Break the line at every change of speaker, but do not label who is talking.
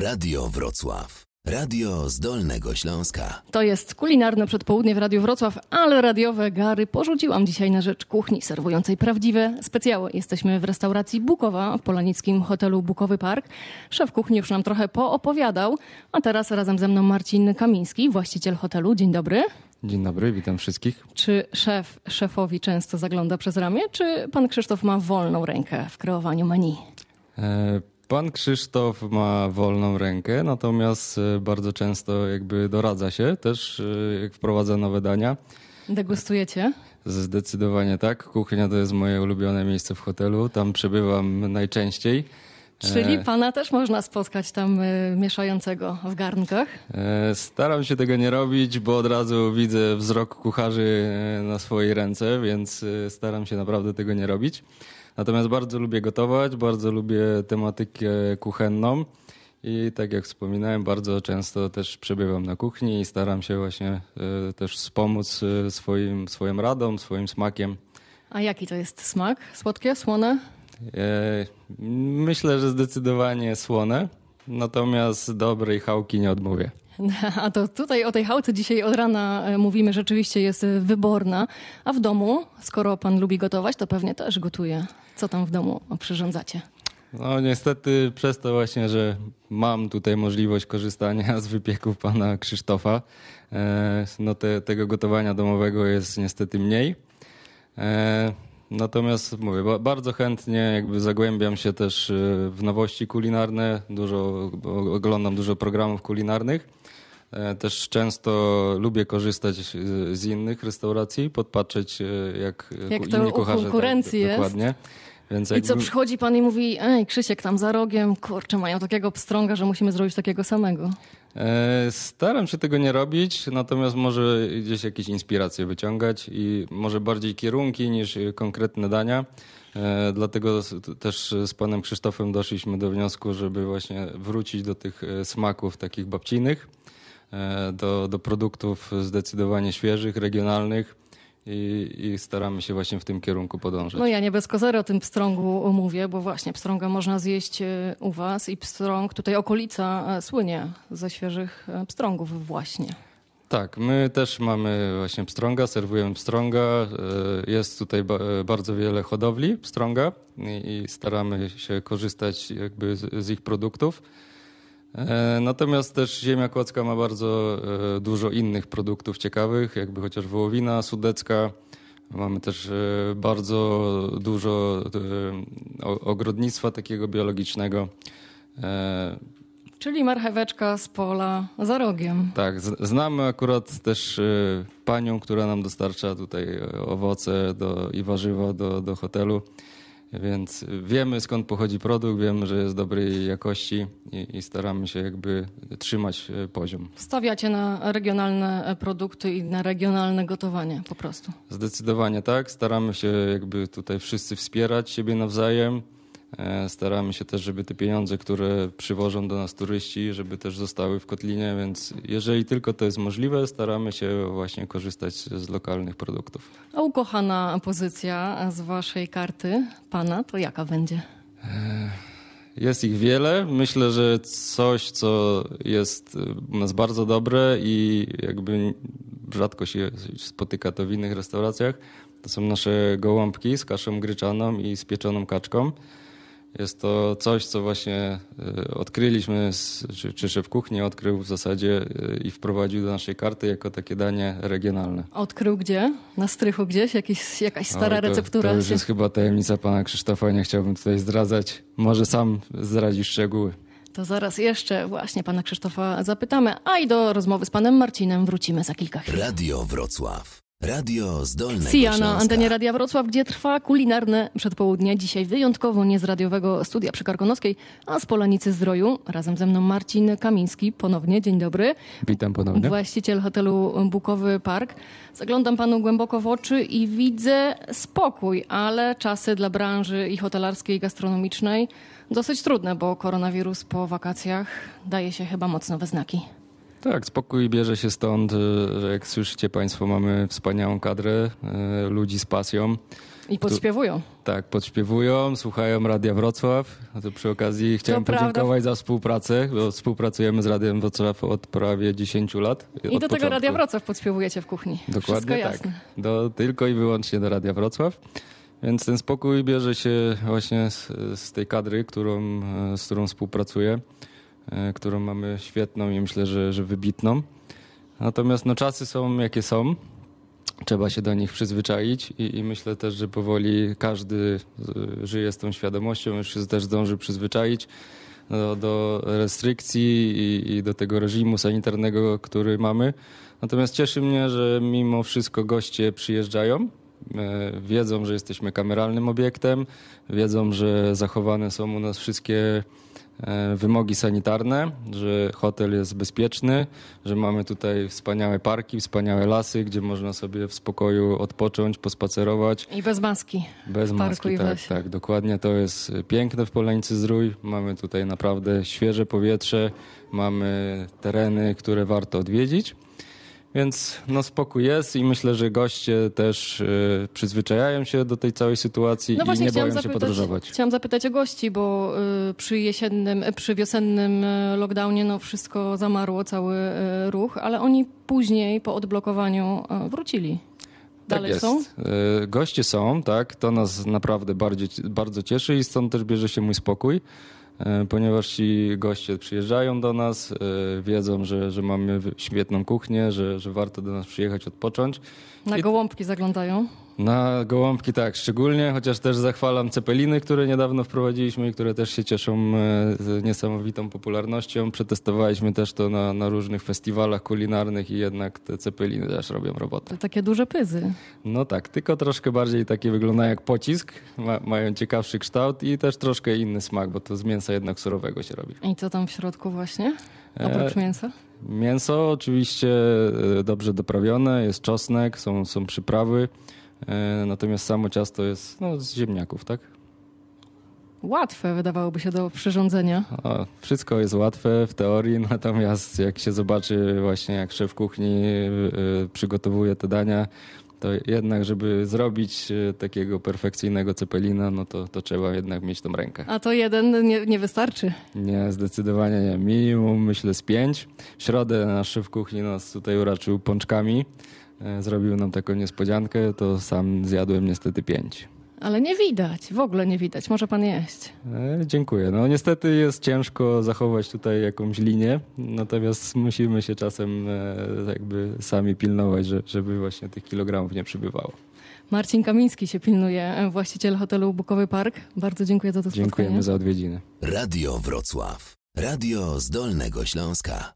Radio Wrocław. Radio z Dolnego Śląska.
To jest kulinarne przedpołudnie w Radiu Wrocław, ale radiowe gary porzuciłam dzisiaj na rzecz kuchni serwującej prawdziwe specjały. Jesteśmy w restauracji Bukowa w polanickim hotelu Bukowy Park. Szef kuchni już nam trochę poopowiadał, a teraz razem ze mną Marcin Kamiński, właściciel hotelu. Dzień dobry.
Dzień dobry, witam wszystkich.
Czy szef szefowi często zagląda przez ramię, czy pan Krzysztof ma wolną rękę w kreowaniu menu?
E, Pan Krzysztof ma wolną rękę, natomiast e, bardzo często jakby doradza się też, e, jak wprowadza nowe dania.
Degustujecie?
Zdecydowanie tak. Kuchnia to jest moje ulubione miejsce w hotelu. Tam przebywam najczęściej.
Czyli pana też można spotkać tam y, mieszającego w garnkach?
E, Staram się tego nie robić, bo od razu widzę wzrok kucharzy e, na swojej ręce, więc e, staram się naprawdę tego nie robić. Natomiast bardzo lubię gotować, bardzo lubię tematykę kuchenną i tak jak wspominałem, bardzo często też przebywam na kuchni i staram się właśnie e, też wspomóc e, swoim, swoim radą, swoim smakiem.
A jaki to jest smak? Słodkie, słone?
E, Myślę, że zdecydowanie słone, natomiast dobrej chałki nie odmówię.
A to tutaj o tej chałce dzisiaj od rana mówimy, rzeczywiście jest wyborna. A w domu, skoro pan lubi gotować, to pewnie też gotuje. Co tam w domu przyrządzacie?
No niestety przez to właśnie, że mam tutaj możliwość korzystania z wypieków pana Krzysztofa, e, no te, tego gotowania domowego jest niestety mniej. E, Natomiast mówię, ba- bardzo chętnie jakby zagłębiam się też e, w nowości kulinarne, dużo, oglądam dużo programów kulinarnych. E, Też często lubię korzystać z- innych restauracji, podpatrzeć e, jak,
Jak to
inni kucharze.
konkurencji jest.
Dokładnie. Więc
I co, przychodzi pan i mówi, ej Krzysiek, tam za rogiem, kurczę, mają takiego pstrąga, że musimy zrobić takiego samego.
E, Staram się tego nie robić, natomiast może gdzieś jakieś inspiracje wyciągać i może bardziej kierunki niż konkretne dania. Dlatego też z panem Krzysztofem doszliśmy do wniosku, żeby właśnie wrócić do tych smaków takich babcijnych, e, do, do produktów zdecydowanie świeżych, regionalnych i, i staramy się właśnie w tym kierunku podążać.
No ja nie bez kozery o tym pstrągu mówię, bo właśnie pstrąga można zjeść e, u was i pstrąg, tutaj okolica e, słynie ze świeżych e, pstrągów właśnie.
Tak, my też mamy właśnie pstrąga, serwujemy pstrąga. E, Jest tutaj ba- e, bardzo wiele hodowli pstrąga i staramy się korzystać jakby z ich produktów. E, Natomiast też ziemia kłodzka ma bardzo e, dużo innych produktów ciekawych, jakby chociaż wołowina sudecka. Mamy też e, bardzo dużo ogrodnictwa takiego biologicznego.
Czyli marcheweczka z pola za rogiem.
tak, znamy akurat też panią, która nam dostarcza tutaj owoce do, i warzywa do, do hotelu, więc wiemy skąd pochodzi produkt, wiemy, że jest dobrej jakości i, i staramy się jakby trzymać y, poziom.
Stawiacie na regionalne e, produkty i na regionalne gotowanie po prostu.
Zdecydowanie tak, staramy się jakby tutaj wszyscy wspierać siebie nawzajem. E, Staramy się też, żeby te pieniądze, które przywożą do nas turyści, żeby też zostały w Kotlinie, więc jeżeli tylko to jest możliwe, staramy się właśnie korzystać z lokalnych produktów.
A ukochana pozycja z waszej karty pana to jaka będzie?
Jest ich wiele. Myślę, że coś, co jest u nas bardzo dobre i jakby rzadko się spotyka to w innych restauracjach, to są nasze gołąbki z kaszą gryczaną i z pieczoną kaczką. Jest to coś, co właśnie e, odkryliśmy, czy, czy szef kuchni odkrył w zasadzie e, i wprowadził do naszej karty jako takie danie regionalne.
Odkrył gdzie? Na strychu gdzieś? Jakiś, jakaś stara
Oj, to,
receptura?
To już jest chyba tajemnica pana Krzysztofa, nie chciałbym tutaj zdradzać. Może sam zdradzisz szczegóły.
To zaraz jeszcze właśnie pana Krzysztofa zapytamy, a i do rozmowy z panem Marcinem wrócimy za kilka chwil.
Radio Wrocław. Radio z Dolnego
Sia na antenie Radia Wrocław, gdzie trwa kulinarne przedpołudnie. Dzisiaj wyjątkowo nie z radiowego studia przy Karkonoskiej, a z Polanicy Zdroju. Razem ze mną Marcin Kamiński. Ponownie, dzień dobry.
Witam ponownie.
Właściciel hotelu Bukowy Park. Zaglądam panu głęboko w oczy i widzę spokój, ale czasy dla branży i hotelarskiej, i gastronomicznej dosyć trudne, bo koronawirus po wakacjach daje się chyba mocno we znaki.
Tak, spokój bierze się stąd, y, że jak słyszycie Państwo, mamy wspaniałą kadrę y, ludzi z pasją.
I podśpiewują.
Tak, podśpiewują, słuchają Radia Wrocław. A to przy okazji chciałem
prawda.
podziękować za współpracę, bo współpracujemy z Radiem Wrocław od prawie 10 lat.
I do tego
początku.
Radia Wrocław podśpiewujecie w kuchni. Wszystko
Dokładnie
jasne.
tak. Do, tylko i wyłącznie do Radia Wrocław. Więc ten spokój bierze się właśnie z, z tej kadry, którą, e, z którą współpracuję, którą mamy świetną i myślę, że, że wybitną. Natomiast no, czasy są jakie są. Trzeba się do nich przyzwyczaić i, i myślę też, że powoli każdy e, żyje z tą świadomością, już się też zdąży przyzwyczaić do, do restrykcji i, i do tego reżimu sanitarnego, który mamy. Natomiast cieszy mnie, że mimo wszystko goście przyjeżdżają. e, Wiedzą, że jesteśmy kameralnym obiektem, wiedzą, że zachowane są u nas wszystkie e, wymogi sanitarne, że hotel jest bezpieczny, że mamy tutaj wspaniałe parki, wspaniałe lasy, gdzie można sobie w spokoju odpocząć, pospacerować.
I bez maski.
Bez maski, tak, tak, dokładnie. To jest piękne w Polanicy Zdrój. Mamy tutaj naprawdę świeże powietrze, mamy tereny, które warto odwiedzić. Więc no spokój jest i myślę, że goście też y, przyzwyczajają się do tej całej sytuacji
No
i nie boją się
zapytać,
podróżować.
chciałam zapytać o gości, bo y, przy jesiennym, y, przy wiosennym y, lockdownie no wszystko zamarło, cały y, ruch, ale oni później po odblokowaniu y, wrócili. Dalej
tak
są?
Goście są, tak. To nas naprawdę bardziej, bardzo cieszy i stąd też bierze się mój spokój, ponieważ ci goście przyjeżdżają do nas, y, wiedzą, że, że mamy świetną kuchnię, że, że warto do nas przyjechać, odpocząć.
Na
I-
gołąbki zaglądają.
Na gołąbki tak, szczególnie, chociaż też zachwalam cepeliny, które niedawno wprowadziliśmy i które też się cieszą e, z niesamowitą popularnością. Przetestowaliśmy też to na, na różnych festiwalach kulinarnych i jednak te cepeliny też robią robotę.
To takie duże pyzy.
No tak, tylko troszkę bardziej takie wyglądają jak pocisk, ma, mają ciekawszy kształt i też troszkę inny smak, bo to z mięsa jednak surowego się robi.
I co tam w środku właśnie?
E,
Oprócz mięsa?
Mięso oczywiście e, dobrze doprawione, jest czosnek, są, są przyprawy, e, natomiast samo ciasto jest no, z ziemniaków, tak?
Łatwe wydawałoby się do przyrządzenia.
O, wszystko jest łatwe w teorii, natomiast jak się zobaczy właśnie jak szef kuchni y, przygotowuje te dania, to jednak żeby zrobić y, takiego perfekcyjnego cepelina, no to, to trzeba jednak mieć tą rękę.
A to jeden nie, nie wystarczy.
Nie, zdecydowanie nie. Minimum myślę z pięć. W środę nasz szef kuchni nas tutaj uraczył pączkami. E, Zrobił nam taką niespodziankę, to sam zjadłem niestety pięć.
Ale nie widać, w ogóle nie widać. Może pan jeść.
E, Dziękuję. No niestety jest ciężko zachować tutaj jakąś linię, natomiast musimy się czasem e, jakby sami pilnować, że- żeby właśnie tych kilogramów nie przybywało.
Marcin Kamiński się pilnuje, e, właściciel hotelu Bukowy Park. Bardzo dziękuję za to spotkanie.
Dziękujemy za odwiedziny.
Radio Wrocław. Radio z Dolnego Śląska.